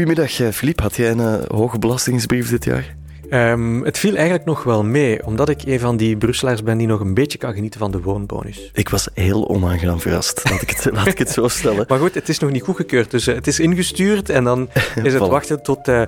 Goedemiddag, Filip. Had jij een hoge belastingsbrief dit jaar? Um, het viel eigenlijk nog wel mee, omdat ik een van die Brusselaars ben die nog een beetje kan genieten van de woonbonus. Ik was heel onaangenaam verrast, laat ik het, laat ik het zo stellen. maar goed, het is nog niet goedgekeurd, dus uh, het is ingestuurd en dan is het wachten tot... Uh,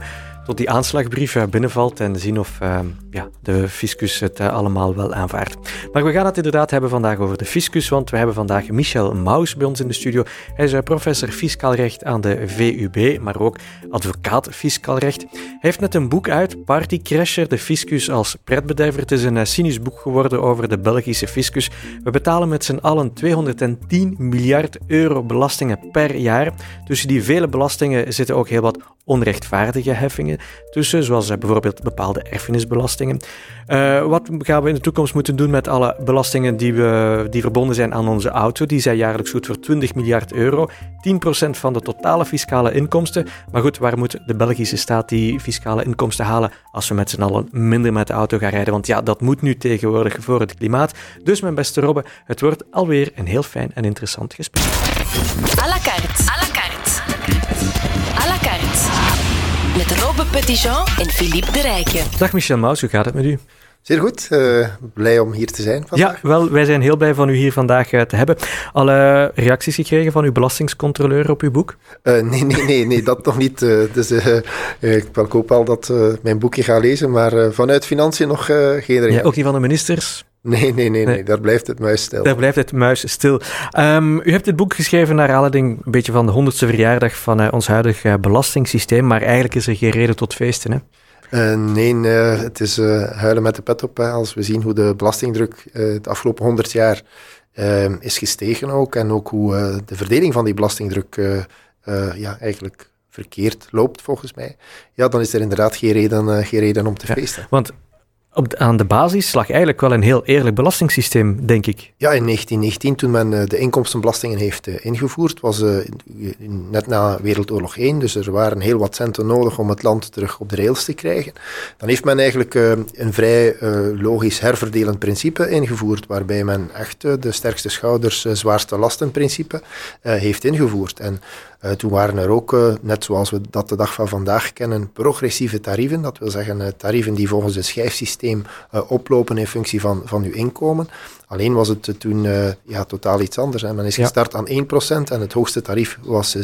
tot die aanslagbrief eh, binnenvalt en zien of uh, ja, de fiscus het uh, allemaal wel aanvaardt. Maar we gaan het inderdaad hebben vandaag over de fiscus, want we hebben vandaag Michel Maus bij ons in de studio. Hij is professor fiscaal recht aan de VUB, maar ook advocaat fiscaal recht. Hij heeft net een boek uit, Partycrasher, de fiscus als pretbederver. Het is een cynisch boek geworden over de Belgische fiscus. We betalen met z'n allen 210 miljard euro belastingen per jaar. Tussen die vele belastingen zitten ook heel wat onrechtvaardige heffingen tussen, zoals bijvoorbeeld bepaalde erfenisbelastingen. Uh, wat gaan we in de toekomst moeten doen met alle belastingen die, we, die verbonden zijn aan onze auto? Die zijn jaarlijks goed voor 20 miljard euro, 10% van de totale fiscale inkomsten. Maar goed, waar moet de Belgische staat die fiscale inkomsten halen als we met z'n allen minder met de auto gaan rijden? Want ja, dat moet nu tegenwoordig voor het klimaat. Dus mijn beste Robbe, het wordt alweer een heel fijn en interessant gesprek. À la carte. Robbe Petitjean en Philippe de Rijken. Dag Michel Maus, hoe gaat het met u? Zeer goed, uh, blij om hier te zijn vandaag. Ja, wel, wij zijn heel blij van u hier vandaag uh, te hebben. Alle reacties gekregen van uw belastingscontroleur op uw boek? Uh, nee, nee, nee, nee, dat nog niet. dus ik hoop wel dat mijn boekje ga lezen, maar vanuit financiën nog geen reactie. Ja, ook die van de ministers? Nee, nee, nee, nee, daar blijft het muis stil. Daar blijft het muis stil. Um, u hebt dit boek geschreven naar aanleiding een beetje van de honderdste verjaardag van uh, ons huidige belastingssysteem, maar eigenlijk is er geen reden tot feesten, hè? Uh, nee, uh, het is huilen met de pet op. Hè. Als we zien hoe de belastingdruk de afgelopen honderd jaar ehm, is gestegen ook, en ook hoe de verdeling van die belastingdruk ja, eigenlijk verkeerd loopt, volgens mij, ja, dan is er inderdaad geen reden, geen reden om te ja, feesten. Want op, aan de basis lag eigenlijk wel een heel eerlijk belastingssysteem, denk ik. Ja, in 1919, toen men eh, de inkomstenbelastingen heeft eh, ingevoerd, was uh, net na Wereldoorlog 1, dus er waren heel wat centen nodig om het land terug op de rails te krijgen. Dan heeft men eigenlijk een vrij logisch herverdelend principe ingevoerd, waarbij men echt de sterkste schouders, zwaarste lasten principe heeft ingevoerd. En toen waren er ook, net zoals we dat de dag van vandaag kennen, progressieve tarieven. Dat wil zeggen tarieven die volgens het schijfsysteem oplopen in functie van, van uw inkomen. Alleen was het toen ja, totaal iets anders. Hè. Men is gestart aan 1% en het hoogste tarief was 27,1%.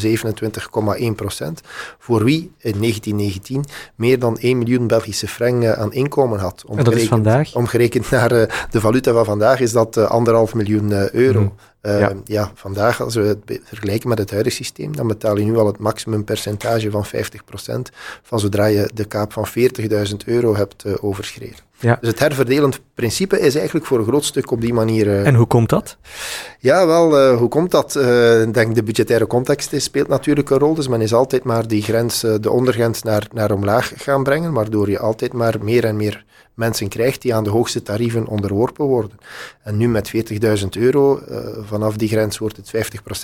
Voor wie in 1919 meer dan 1 miljoen Belgische frank aan inkomen had. Omgerekend, en dat is vandaag? Omgerekend naar de valuta van vandaag is dat anderhalf miljoen euro. Mm. Uh, ja. ja. vandaag, als we het vergelijken met het huidige systeem, dan betaal je nu al het maximumpercentage van 50% van zodra je de kaap van 40.000 euro hebt uh, overschreden. Ja. Dus het herverdelend principe is eigenlijk voor een groot stuk op die manier. Uh, en hoe komt dat? Ja, wel, hoe komt dat? Ik denk de budgettaire context is, speelt natuurlijk een rol. Dus men is altijd maar die grens, de ondergrens naar, naar omlaag gaan brengen, waardoor je altijd maar meer en meer mensen krijgt die aan de hoogste tarieven onderworpen worden. En nu met 40.000 euro, vanaf die grens wordt het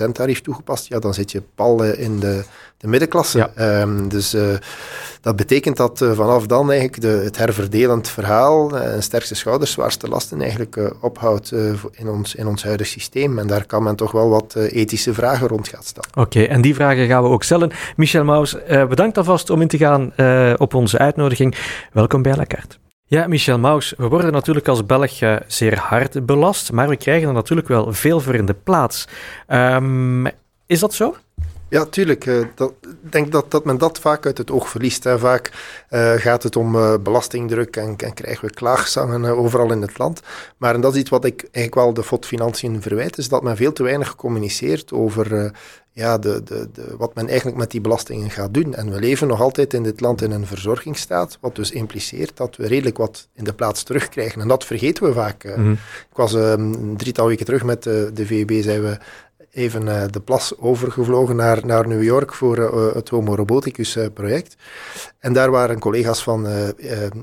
50% tarief toegepast, ja, dan zit je pal in de, de middenklasse. Ja. Um, dus uh, dat betekent dat vanaf dan eigenlijk de, het herverdelend verhaal en sterkste schouders, zwaarste lasten eigenlijk ophoudt in, ons, in ons huidig systeem. En daar kan men toch wel wat ethische vragen rond gaan stellen. Oké, en die vragen gaan we ook stellen. Michel Maus, bedankt alvast om in te gaan op onze uitnodiging. Welkom bij La Carte. Ja, Michel Maus, we worden natuurlijk als Belg uh, zeer hard belast, maar we krijgen er natuurlijk wel veel voor in de plaats. Um, is dat zo? Ja, tuurlijk. Ik uh, denk dat, dat men dat vaak uit het oog verliest. Hè. Vaak uh, gaat het om uh, belastingdruk en, en, krijgen we klaagzangen overal in het land. Maar en dat is iets wat ik eigenlijk wel de FOD Financiën verwijt, is dat men veel te weinig communiceert over ja, de, de, de, wat men eigenlijk met die belastingen gaat doen. En we leven nog altijd in dit land in een verzorgingsstaat, wat dus impliceert dat we redelijk wat in de plaats terugkrijgen. En dat vergeten we vaak. Mm Ik was uh, een drietal weken terug met de, de VEB, zijn we even uh, de plas overgevlogen naar, naar New York voor uh, het Homo Roboticus uh, project. En daar waren collega's van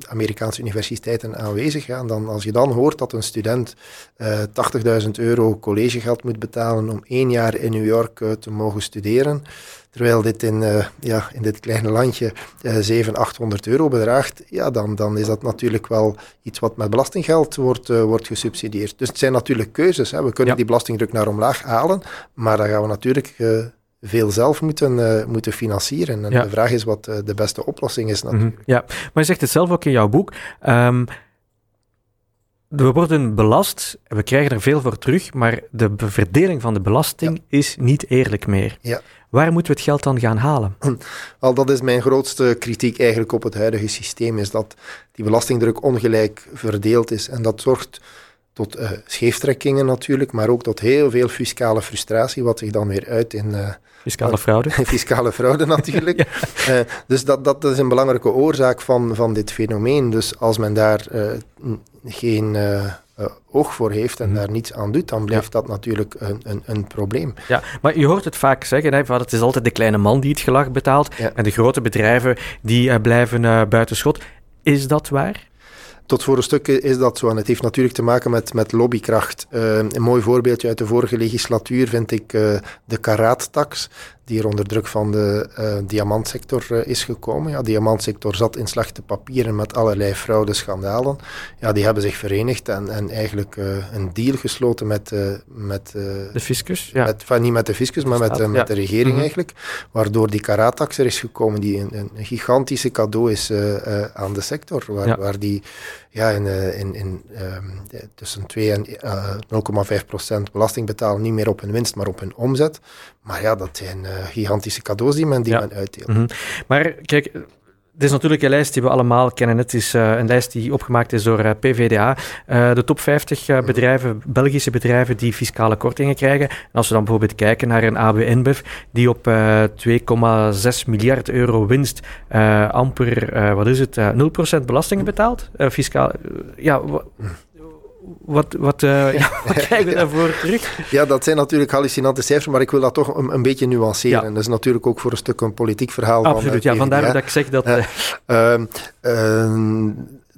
Amerikaanse universiteiten aanwezig. En dan, als je dan hoort dat een student 80.000 euro collegegeld moet betalen om één jaar in New York te mogen studeren, Terwijl dit in, uh, ja, in dit kleine landje uh, 700, 800 euro bedraagt, ja, dan, dan is dat natuurlijk wel iets wat met belastinggeld wordt, uh, wordt gesubsidieerd. Dus het zijn natuurlijk keuzes. Hè. We kunnen ja. die belastingdruk naar omlaag halen, maar dan gaan we natuurlijk uh, veel zelf moeten, moeten financieren. En de vraag is wat de beste oplossing is Mhm. natuurlijk. Ja, maar je zegt het zelf ook in jouw boek. Ehm, we worden belast, we krijgen er veel voor terug, maar de verdeling van de belasting is niet eerlijk meer. Ja. Waar moeten we het geld dan gaan halen? Wel, dat is mijn grootste kritiek eigenlijk op het huidige systeem, is dat die belastingdruk ongelijk verdeeld is. En dat zorgt tot uh, scheeftrekkingen natuurlijk, maar ook tot heel veel fiscale frustratie, wat zich dan weer uit in... Uh, fiscale fraude. fiscale fraude natuurlijk. ja. uh, dus dat, dat is een belangrijke oorzaak van, van dit fenomeen. Dus als men daar geen oog voor heeft en mm. daar niets aan doet, dan blijft ja. dat natuurlijk een, een, een, probleem. Ja, maar je hoort het vaak zeggen, hè, van het is altijd de kleine man die het gelag betaalt ja. en de grote bedrijven die blijven uh, buitenschot. Is dat waar? Tot voor een stuk is dat zo. En het heeft natuurlijk te maken met, met lobbykracht. Uh, een mooi voorbeeldje uit de vorige legislatuur vind ik uh, de karaattax, die er onder druk van de uh, diamantsector is gekomen. Ja, de diamantsector zat in slechte papieren met allerlei fraudeschandalen. Ja, die hebben zich verenigd en, en eigenlijk een deal gesloten met... met de fiscus? Ja. Met, enfin, niet met de fiscus, maar met, met de regering mm -hmm. eigenlijk. Waardoor die karaattax er is gekomen, die een, een gigantische cadeau is aan de sector. Waar, ja. waar die ja, in, in, in um, tussen 2 en uh, 0,5 procent belasting betalen, niet meer op hun winst, maar op hun omzet. Maar ja, dat zijn uh, gigantische cadeaus die men, die ja. men uitdeelt. Mm -hmm. Maar kijk, het is natuurlijk een lijst die we allemaal kennen. Het is uh, een lijst die opgemaakt is door uh, PVDA. Uh, de top 50 bedrijven, Belgische bedrijven die fiscale kortingen krijgen. En als we dan bijvoorbeeld kijken naar een AB InBev die op 2,6 miljard euro winst amper, wat is het, 0% belastingen betaalt. fiscaal, ja, wat, wat, uh, ja, wat krijgen we daarvoor terug? Ja, dat zijn natuurlijk hallucinante cijfers, maar ik wil dat toch een, een beetje nuanceren. Ja. Dat is natuurlijk ook voor een stuk een politiek verhaal. Absoluut, van, ja, vandaar dat ik zeg dat... Uh, uh,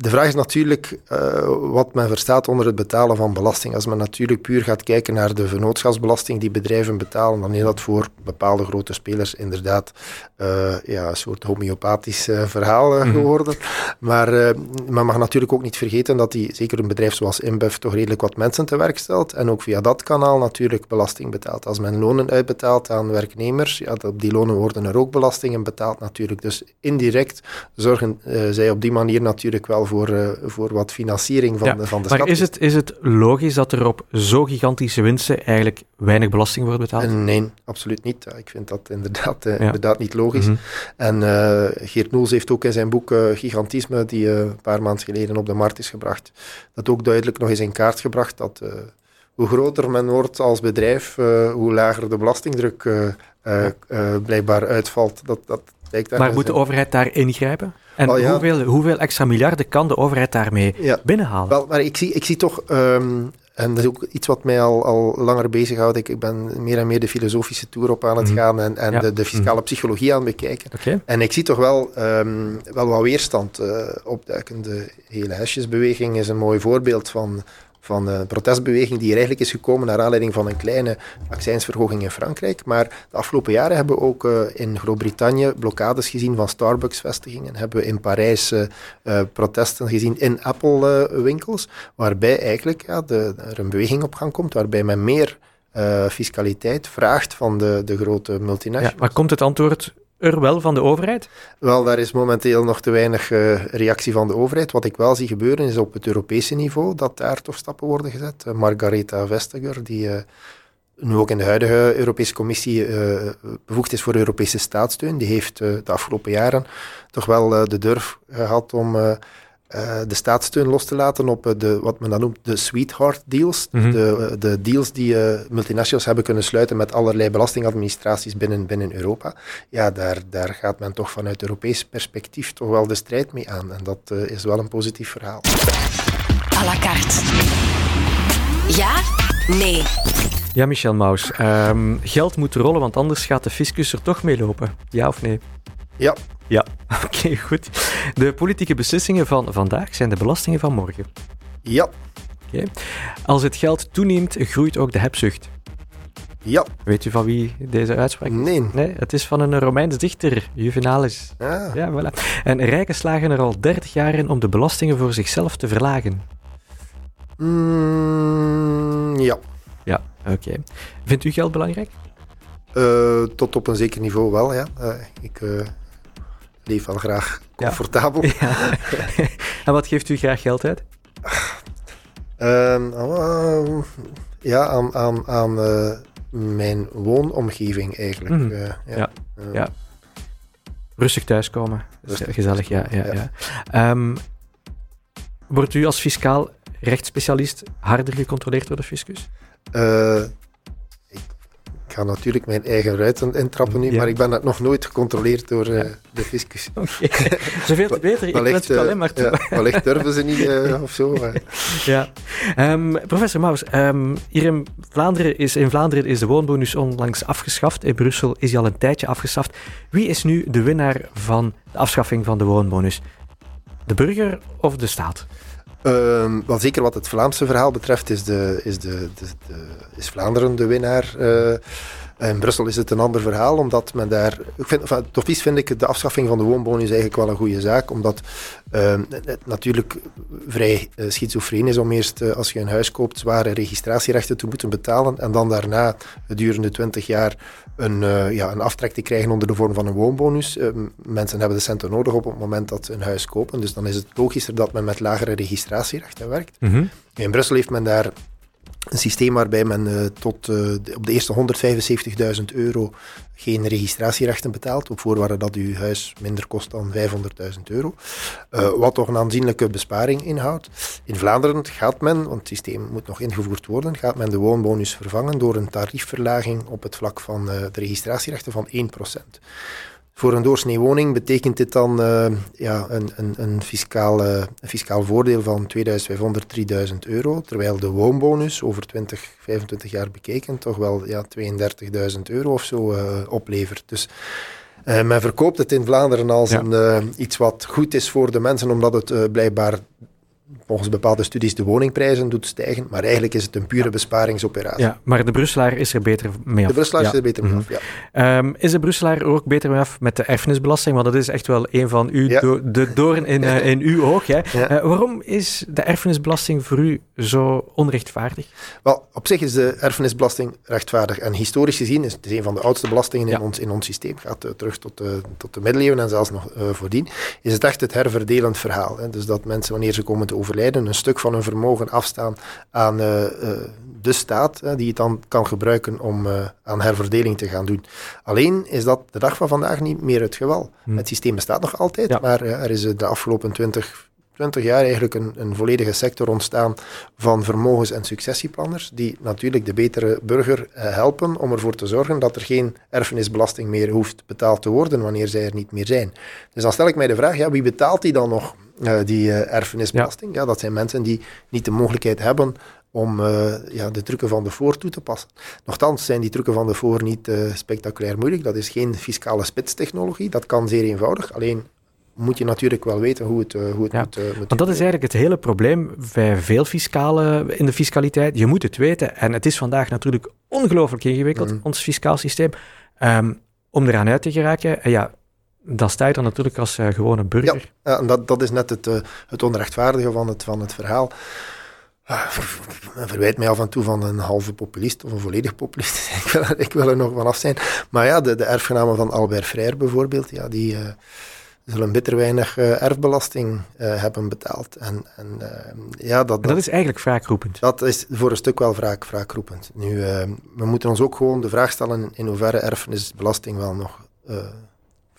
de vraag is natuurlijk uh, wat men verstaat onder het betalen van belasting. Als men natuurlijk puur gaat kijken naar de vennootschapsbelasting die bedrijven betalen, dan is dat voor bepaalde grote spelers inderdaad uh, ja, een soort homeopathisch uh, verhaal mm -hmm. geworden. Maar men mag natuurlijk ook niet vergeten dat die, zeker een bedrijf zoals InBev toch redelijk wat mensen te werk stelt en ook via dat kanaal natuurlijk belasting betaalt. Als men lonen uitbetaalt aan werknemers, ja, op die lonen worden er ook belastingen betaald natuurlijk. Dus indirect zorgen zij op die manier natuurlijk wel voor, uh, voor wat financiering van, ja, de, van de maar stad. is het, is het logisch dat er op zo gigantische winsten eigenlijk weinig belasting wordt betaald? Uh, nee, absoluut niet. Ik vind dat inderdaad, ja. inderdaad niet logisch. Mm -hmm. En Geert Noels heeft ook in zijn boek Gigantisme, die een paar maanden geleden op de markt is gebracht, dat ook duidelijk nog eens in kaart gebracht dat hoe groter men wordt als bedrijf, hoe lager de belastingdruk blijkbaar uitvalt. Dat, dat maar moet de overheid daar ingrijpen? En ja. hoeveel, hoeveel extra miljarden kan de overheid daarmee ja. binnenhalen? Wel, maar ik zie, ik zie toch, um, en dat is ook iets wat mij al, al langer bezighoudt, ik, ik ben meer en meer de filosofische tour op aan het Mm. gaan en, en Ja. de, de fiscale Mhm. psychologie aan het bekijken. En ik zie toch wel, um, wel wat weerstand uh, opduiken. De hele hesjesbeweging is een mooi voorbeeld van, van een protestbeweging die er eigenlijk is gekomen naar aanleiding van een kleine accijnsverhoging in Frankrijk. Maar de afgelopen jaren hebben we ook uh, in Groot-Brittannië blokkades gezien van Starbucks-vestigingen. Hebben we in Parijs uh, uh, protesten gezien in Apple-winkels, waarbij eigenlijk ja, de, er een beweging op gang komt, waarbij men meer fiscaliteit vraagt van de, de grote multinationals. Ja, maar komt het antwoord er wel van de overheid? Wel, daar is momenteel nog te weinig uh, reactie van de overheid. Wat ik wel zie gebeuren is op het Europese niveau dat daar toch stappen worden gezet. Uh, Margaretha Vestager, die uh, nu ook in de huidige Europese Commissie bevoegd is voor Europese staatssteun, die heeft de afgelopen jaren toch wel de durf gehad om uh, de staatssteun los te laten op de, wat men dan noemt de sweetheart deals. Mhm. De, de deals die uh, multinationals hebben kunnen sluiten met allerlei belastingadministraties binnen, binnen Europa. Ja, daar, daar gaat men toch vanuit Europees perspectief toch wel de strijd mee aan. En dat uh, is wel een positief verhaal. À la carte. Ja? Nee. Ja, Michel Maus. Um, geld moet rollen, want anders gaat de fiscus er toch mee lopen. Ja of nee? Ja. Ja, oké, okay, goed. De politieke beslissingen van vandaag zijn de belastingen van morgen. Ja. Oké. Okay. Als het geld toeneemt, groeit ook de hebzucht. Ja. Weet u van wie deze uitspraak is? Nee. Nee, het is van een Romeins dichter, Juvenalis. Ah. Ja, voilà. En rijken slagen er al 30 jaar in om de belastingen voor zichzelf te verlagen. Mm, ja. Ja, oké. Okay. Vindt u geld belangrijk? Uh, tot op een zeker niveau wel, ja. Uh, ik uh, leef wel graag comfortabel. Ja. En wat geeft u graag geld uit? ja, aan, aan, aan mijn woonomgeving eigenlijk. Mm. ja. ja. Rustig thuiskomen. Rustig gezellig, ja. ja, ja. Um, wordt u als fiscaal rechtsspecialist harder gecontroleerd door de fiscus? Uh, ik ga natuurlijk mijn eigen ruiten intrappen nu, maar ik ben dat nog nooit gecontroleerd door uh, de fiscus. Okay. Zoveel te beter, ik wens het alleen maar toe. Ja, wellicht durven ze niet uh, of zo. Maar. Ja. Um, professor Maus, um, hier in Vlaanderen, is, in Vlaanderen is de woonbonus onlangs afgeschaft. In Brussel is hij al een tijdje afgeschaft. Wie is nu de winnaar van de afschaffing van de woonbonus? De burger of de staat? Uh, wel zeker wat het Vlaamse verhaal betreft is, de, is, de, de, de is Vlaanderen de winnaar. Uh, in Brussel is het een ander verhaal, omdat men daar... Ik vind, enfin, tofies vind ik de afschaffing van de woonbonus eigenlijk wel een goede zaak, omdat uh, het natuurlijk vrij uh, schizofreen is om eerst, uh, als je een huis koopt, zware registratierechten te moeten betalen en dan daarna gedurende 20 jaar een, ja, een aftrek te krijgen onder de vorm van een woonbonus. mensen hebben de centen nodig op het moment dat ze een huis kopen, dus dan is het logischer dat men met lagere registratierechten werkt. Mm -hmm. In Brussel heeft men daar een systeem waarbij men uh, tot de, op de eerste 175.000 euro geen registratierechten betaalt, op voorwaarde dat uw huis minder kost dan 500.000 euro. Uh, wat toch een aanzienlijke besparing inhoudt. In Vlaanderen gaat men, want het systeem moet nog ingevoerd worden, gaat men de woonbonus vervangen door een tariefverlaging op het vlak van de registratierechten van 1%. Voor een doorsnee woning betekent dit dan uh, ja, een, een, een, fiscaal, uh, een fiscaal voordeel van 2500, 3000 euro, terwijl de woonbonus over 20, 25 jaar bekeken toch wel ja, 32.000 euro of zo uh, oplevert. Dus men verkoopt het in Vlaanderen als ja. een, iets wat goed is voor de mensen, omdat het blijkbaar volgens bepaalde studies de woningprijzen doet stijgen, maar eigenlijk is het een pure besparingsoperatie. Ja, maar de Brusselaar is er beter mee af. De Brusselaar is er beter mee af, ja. Um, is de Brusselaar ook beter mee af met de erfenisbelasting? Want dat is echt wel een van uw do de doorn in, uh, in uw oog. Hè? Uh, waarom is de erfenisbelasting voor u zo onrechtvaardig? Wel, op zich is de erfenisbelasting rechtvaardig. En historisch gezien is het een van de oudste belastingen in, ons, in ons systeem. Gaat uh, terug tot de, tot de middeleeuwen en zelfs nog voordien. Is het echt het herverdelend verhaal. Hè? Dus dat mensen, wanneer ze komen te overlijden, een stuk van hun vermogen afstaan aan uh, uh, de staat, die het dan kan gebruiken om aan herverdeling te gaan doen. Alleen is dat de dag van vandaag niet meer het geval. Hmm. Het systeem bestaat nog altijd, ja. maar er is de afgelopen 20, 20 jaar eigenlijk een, een, volledige sector ontstaan van vermogens- en successieplanners, die natuurlijk de betere burger helpen om ervoor te zorgen dat er geen erfenisbelasting meer hoeft betaald te worden wanneer zij er niet meer zijn. Dus dan stel ik mij de vraag, ja, wie betaalt die dan nog? Uh, die uh, erfenisbelasting. Ja. ja. dat zijn mensen die niet de mogelijkheid hebben om uh, ja, de trucken van de voor toe te passen. Nochtans zijn die trucken van de voor niet spectaculair moeilijk. Dat is geen fiscale spitstechnologie. Dat kan zeer eenvoudig. Alleen moet je natuurlijk wel weten hoe het, hoe het ja, moet, moet. Want dat is eigenlijk het hele probleem bij veel fiscale in de fiscaliteit. Je moet het weten. En het is vandaag natuurlijk ongelooflijk ingewikkeld, mm. ons fiscaal systeem. Um, om eraan uit te geraken. En ja, dan sta je er natuurlijk als uh, gewone burger. Ja, en dat, dat is net het, uh, het onrechtvaardige van het, van het verhaal. Uh, verwijt mij af en toe van een halve populist of een volledig populist. ik, wil, ik wil er nog vanaf zijn. Maar ja, de, de erfgenamen van Albert Frère bijvoorbeeld, ja, die zullen bitter weinig erfbelasting hebben betaald. En, en, ja, dat, dat, is eigenlijk wraakroepend. Dat is voor een stuk wel wraak, wraakroepend. Nu, we moeten ons ook gewoon de vraag stellen in hoeverre erfenisbelasting wel nog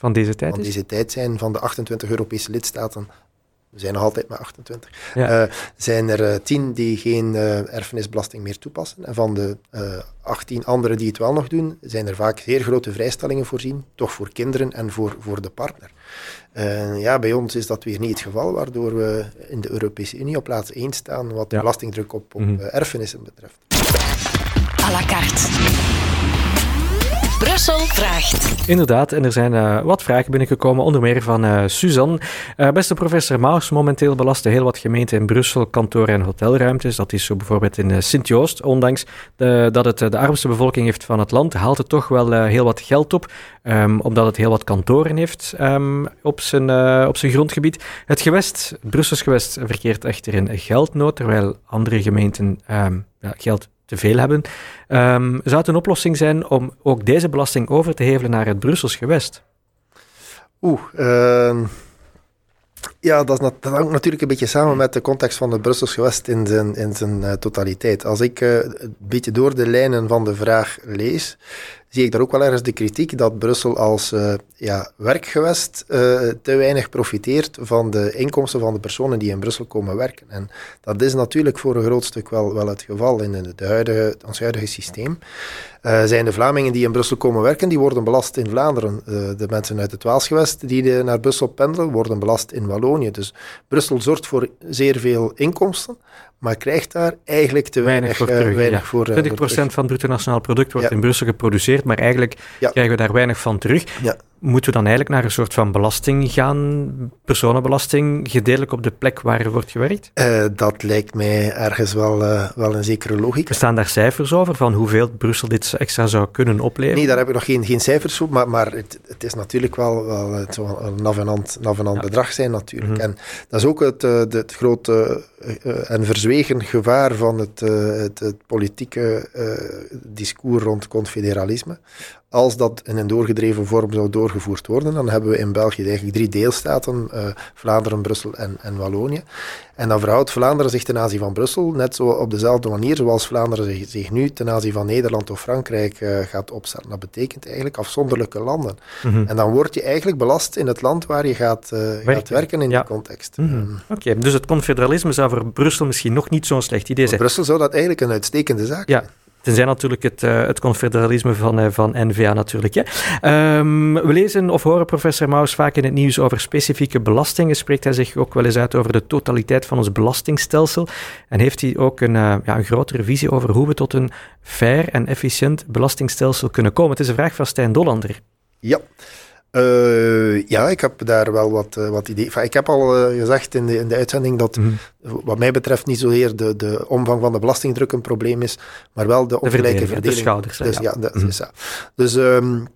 van deze tijd van is? deze tijd zijn van de 28 Europese lidstaten. We zijn nog altijd maar 28. Ja. Uh, zijn er uh, 10 die geen uh, erfenisbelasting meer toepassen. En van de 18 anderen die het wel nog doen, zijn er vaak zeer grote vrijstellingen voorzien. Toch voor kinderen en voor, voor de partner. ja, bij ons is dat weer niet het geval, waardoor we in de Europese Unie op plaats 1 staan wat ja. belastingdruk op, op mm -hmm. erfenissen betreft. À la carte. Brussel vraagt. Inderdaad, en er zijn uh, wat vragen binnengekomen, onder meer van uh, Suzanne. Uh, beste professor Maus, momenteel belasten heel wat gemeenten in Brussel kantoren en hotelruimtes. Dat is zo bijvoorbeeld in Sint-Joost. Ondanks de, dat het de armste bevolking heeft van het land, haalt het toch wel heel wat geld op, um, omdat het heel wat kantoren heeft um, op, zijn, op zijn grondgebied. Het gewest, Brussels gewest, verkeert echter in geldnood, terwijl andere gemeenten um, ja, geld te veel hebben. Um, zou het een oplossing zijn om ook deze belasting over te hevelen naar het Brussels gewest? Oeh, uh, ja, dat, hangt natuurlijk een beetje samen met de context van het Brussels gewest in zijn, in zijn uh, totaliteit. Als ik uh, een beetje door de lijnen van de vraag lees, zie ik daar ook wel ergens de kritiek dat Brussel als uh, ja, werkgewest te weinig profiteert van de inkomsten van de personen die in Brussel komen werken. En dat is natuurlijk voor een groot stuk wel, wel het geval in het huidige, ons huidige systeem. Uh, zijn de Vlamingen die in Brussel komen werken, die worden belast in Vlaanderen. De mensen uit het Waalsgewest die naar Brussel pendelen, worden belast in Wallonië. Dus Brussel zorgt voor zeer veel inkomsten, maar krijgt daar eigenlijk te weinig, weinig voor. Uh, weinig voor 20% voor van het bruto nationaal product wordt in Brussel geproduceerd, maar eigenlijk krijgen we daar weinig van terug. Ja moeten we dan eigenlijk naar een soort van belasting gaan, personenbelasting, gedeeltelijk op de plek waar er wordt gewerkt? Uh, dat lijkt mij ergens wel, uh, wel een zekere logica. Er staan daar cijfers over van hoeveel Brussel dit extra zou kunnen opleveren? Nee, daar heb ik nog geen, geen cijfers op, maar, maar het, het is natuurlijk wel, wel het een navenant, navenant ja. bedrag zijn natuurlijk. Mm -hmm. En dat is ook het, het, het grote uh, en verzwegen gevaar van het, het, het politieke discours rond confederalisme als dat in een doorgedreven vorm zou doorgevoerd worden, dan hebben we in België eigenlijk drie deelstaten, uh, Vlaanderen, Brussel en, en Wallonië. En dan verhoudt Vlaanderen zich ten aanzien van Brussel net zo op dezelfde manier zoals Vlaanderen zich, zich nu ten aanzien van Nederland of Frankrijk uh, gaat opstellen. Dat betekent eigenlijk afzonderlijke landen. Mm -hmm. En dan word je eigenlijk belast in het land waar je gaat, uh, werken. gaat werken in ja. die context. Mm -hmm. Oké, okay, dus het confederalisme zou voor Brussel misschien nog niet zo'n slecht idee zijn. Voor Brussel zou dat eigenlijk een uitstekende zaak ja. zijn. Tenzij natuurlijk het, uh, het confederalisme van, uh, van NVA natuurlijk. Ja. Um, we lezen of horen professor Maus vaak in het nieuws over specifieke belastingen. Spreekt hij zich ook wel eens uit over de totaliteit van ons belastingstelsel? En heeft hij ook een, uh, ja, een grotere visie over hoe we tot een fair en efficiënt belastingstelsel kunnen komen? Het is een vraag van Stijn Dollander. Ja. Uh, ja, ik heb daar wel wat, uh, wat ideeën. Ik heb al uh, gezegd in de, in de uitzending dat, mm. wat mij betreft, niet zozeer de, de omvang van de belastingdruk een probleem is, maar wel de ongelijke verdeling. De schouders. Dus, ja, ja, mm. is dat. Dus um,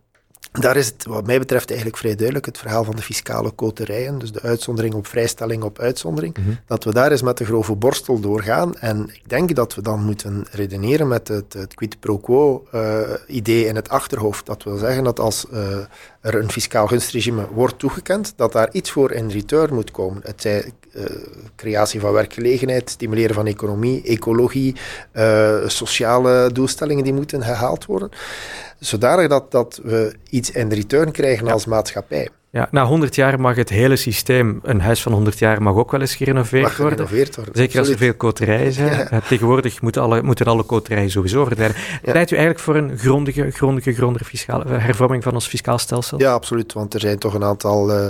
daar is het, wat mij betreft, eigenlijk vrij duidelijk het verhaal van de fiscale koterijen, dus de uitzondering op vrijstelling op uitzondering, mm -hmm. dat we daar eens met de grove borstel doorgaan. En ik denk dat we dan moeten redeneren met het, het quid pro quo uh, idee in het achterhoofd. Dat wil zeggen dat als uh, er een fiscaal gunstregime wordt toegekend, dat daar iets voor in return moet komen. Het zij uh, creatie van werkgelegenheid, stimuleren van economie, ecologie, sociale doelstellingen die moeten gehaald worden zodanig dat, dat we iets in return krijgen ja. als maatschappij. Ja, na 100 jaar mag het hele systeem, een huis van 100 jaar mag ook wel eens gerenoveerd, worden. gerenoveerd worden. Zeker als er veel koterijen zijn. Ja. Tegenwoordig moeten alle, moeten alle koterijen sowieso verdwijnen. Ja. U eigenlijk voor een grondige, grondige, grondige fiscale, hervorming van ons fiscaal stelsel? Ja, absoluut. Want er zijn toch een aantal uh,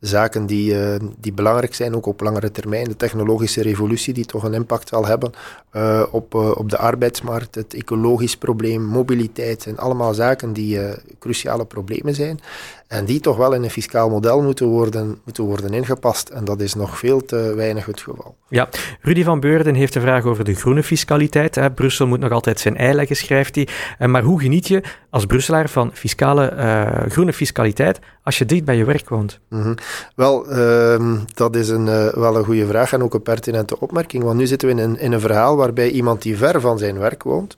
zaken die, uh, die belangrijk zijn, ook op langere termijn. De technologische revolutie, die toch een impact zal hebben uh, op, op de arbeidsmarkt. Het ecologisch probleem, mobiliteit. zijn allemaal zaken die cruciale problemen zijn. En die toch wel in een fiscaal model moeten worden, moeten worden ingepast. En dat is nog veel te weinig het geval. Ja, Rudy van Beurden heeft een vraag over de groene fiscaliteit. Hè. Brussel moet nog altijd zijn ei leggen, schrijft hij. Maar hoe geniet je als Brusselaar van fiscale, uh, groene fiscaliteit als je dicht bij je werk woont? Mm -hmm. Wel, uh, dat is een, uh, wel een goede vraag en ook een pertinente opmerking. Want nu zitten we in een, in een verhaal waarbij iemand die ver van zijn werk woont,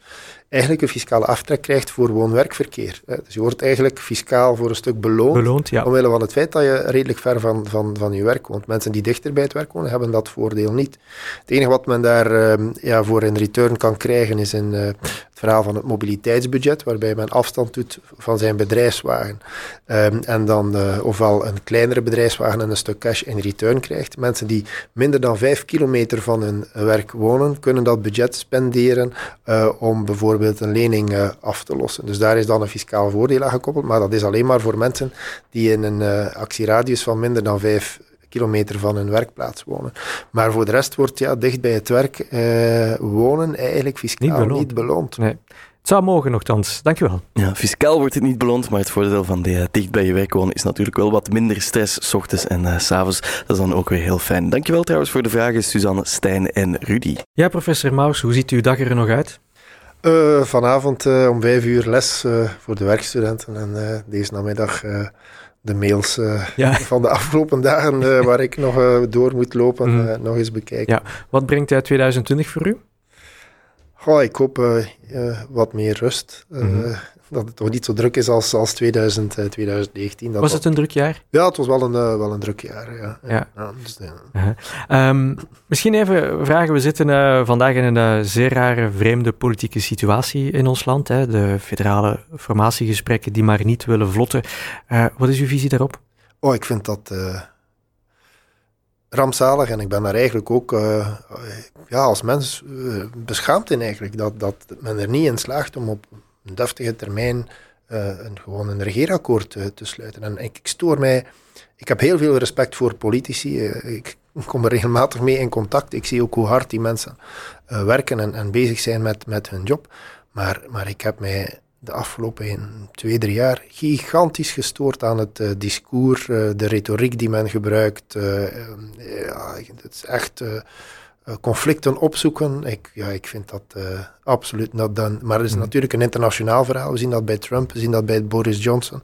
eigenlijk een fiscale aftrek krijgt voor woon-werkverkeer. Dus je wordt eigenlijk fiscaal voor een stuk beloond, beloond ja. omwille van het feit dat je redelijk ver van, van, van je werk woont. Mensen die dichter bij het werk wonen, hebben dat voordeel niet. Het enige wat men daar uh, ja, voor in return kan krijgen, is een, uh, het verhaal van het mobiliteitsbudget, waarbij men afstand doet van zijn bedrijfswagen. Um, en dan uh, ofwel een kleinere bedrijfswagen en een stuk cash in return krijgt. Mensen die minder dan vijf kilometer van hun werk wonen, kunnen dat budget spenderen om bijvoorbeeld een lening uh, af te lossen. Dus daar is dan een fiscaal voordeel aan gekoppeld, maar dat is alleen maar voor mensen die in een actieradius van minder dan 5 kilometer van hun werkplaats wonen. Maar voor de rest wordt ja, dicht bij het werk wonen eigenlijk fiscaal niet beloond. Niet beloond. Nee. Het zou mogen nogthans. Dankjewel. Ja, fiscaal wordt het niet beloond, maar het voordeel van de, dicht bij je werk wonen is natuurlijk wel wat minder stress, s ochtends en uh, s avonds. Dat is dan ook weer heel fijn. Dankjewel trouwens voor de vragen, Suzanne, Stijn en Rudy. Ja, professor Maus, hoe ziet uw dag er nog uit? Uh, vanavond uh, om vijf uur les uh, voor de werkstudenten en deze namiddag de mails ja. van de afgelopen dagen waar ik nog door moet lopen, mm. nog eens bekijken. Ja. Wat brengt 2020 voor u? Goh, ik hoop wat meer rust. Mhm dat het toch niet zo druk is als, als 2000, 2019. Dat was het een druk jaar? Ja, het was wel een, uh, wel een druk jaar. Ja. ja. ja dus, uh. um, misschien even vragen. We zitten uh, vandaag in een uh, zeer rare, vreemde politieke situatie in ons land. Hè? De federale formatiegesprekken die maar niet willen vlotten. wat is uw visie daarop? Oh, ik vind dat rampzalig en ik ben daar eigenlijk ook ja, als mens beschaamd in eigenlijk. Dat, dat men er niet in slaagt om op een deftige termijn uh, een, gewoon een regeerakkoord te, te, sluiten. En ik, ik, stoor mij. Ik heb heel veel respect voor politici. Ik kom er regelmatig mee in contact. Ik zie ook hoe hard die mensen werken en, en, bezig zijn met, met hun job. Maar, maar ik heb mij de afgelopen twee, drie jaar gigantisch gestoord aan het discours, de retoriek die men gebruikt. ja, het is echt eh, conflicten opzoeken. Ik, ja, ik vind dat uh, absoluut not done. Maar het is mm. natuurlijk een internationaal verhaal. We zien dat bij Trump, we zien dat bij Boris Johnson.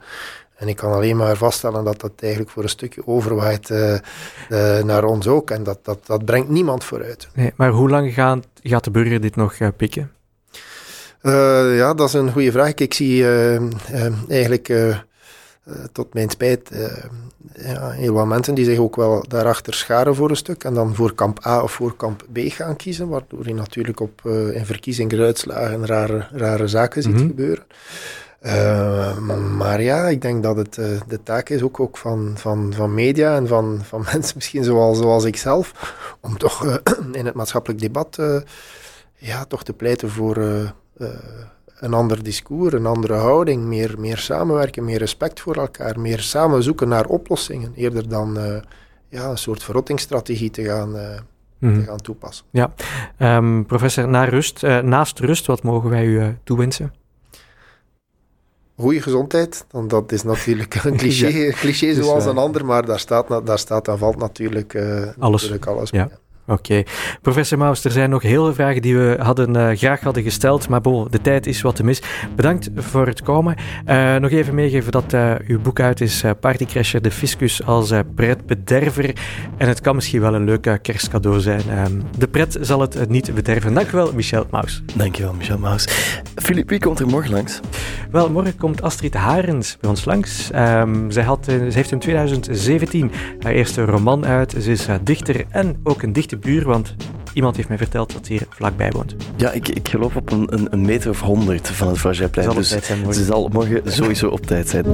En ik kan alleen maar vaststellen dat dat eigenlijk voor een stukje overwaait uh, naar ons ook. En dat, dat, dat brengt niemand vooruit. Nee, maar hoe lang gaat, gaat de burger dit nog pikken? Ja, dat is een goede vraag. Ik zie eigenlijk eh, tot mijn spijt, ja, heel wat mensen die zich ook wel daarachter scharen voor een stuk en dan voor kamp A of voor kamp B gaan kiezen, waardoor je natuurlijk op, in verkiezingsuitslagen rare, rare zaken ziet mhm. gebeuren. maar ja, ik denk dat het de taak is ook, ook van, van, van media en van, van mensen misschien zoals, zoals ik zelf, om toch in het maatschappelijk debat ja, toch te pleiten voor een ander discours, een andere houding, meer, meer samenwerken, meer respect voor elkaar, meer samen zoeken naar oplossingen, eerder dan uh, ja, een soort verrottingsstrategie te gaan, uh, mm. te gaan toepassen. Ja, um, professor, naar rust, uh, naast rust, wat mogen wij u toewensen? Goede gezondheid, dan dat is natuurlijk een cliché, ja. cliché zoals een ander, maar daar staat, daar staat en valt natuurlijk alles. Natuurlijk alles ja. Oké. Professor Maus, er zijn nog heel veel vragen die we hadden, uh, graag hadden gesteld, maar bon, de tijd is wat te mis. Bedankt voor het komen. Uh, nog even meegeven dat uh, uw boek uit is, Partycrasher, de fiscus als pretbederver. En het kan misschien wel een leuk kerstcadeau zijn. Ehm, de pret zal het niet bederven. Dank u wel, Michel Maus. Dankjewel, Michel Maus. Filip, wie komt er morgen langs? Wel, morgen komt Astrid Harens bij ons langs. Um, zij, had, ze heeft in 2017 haar eerste roman uit. Ze is dichter en ook een dichte buur, want iemand heeft mij verteld dat ze hier vlakbij woont. Ja, ik, ik geloof op een, een, een meter of honderd van het Vlageplein. Dus ze zal morgen sowieso op tijd zijn.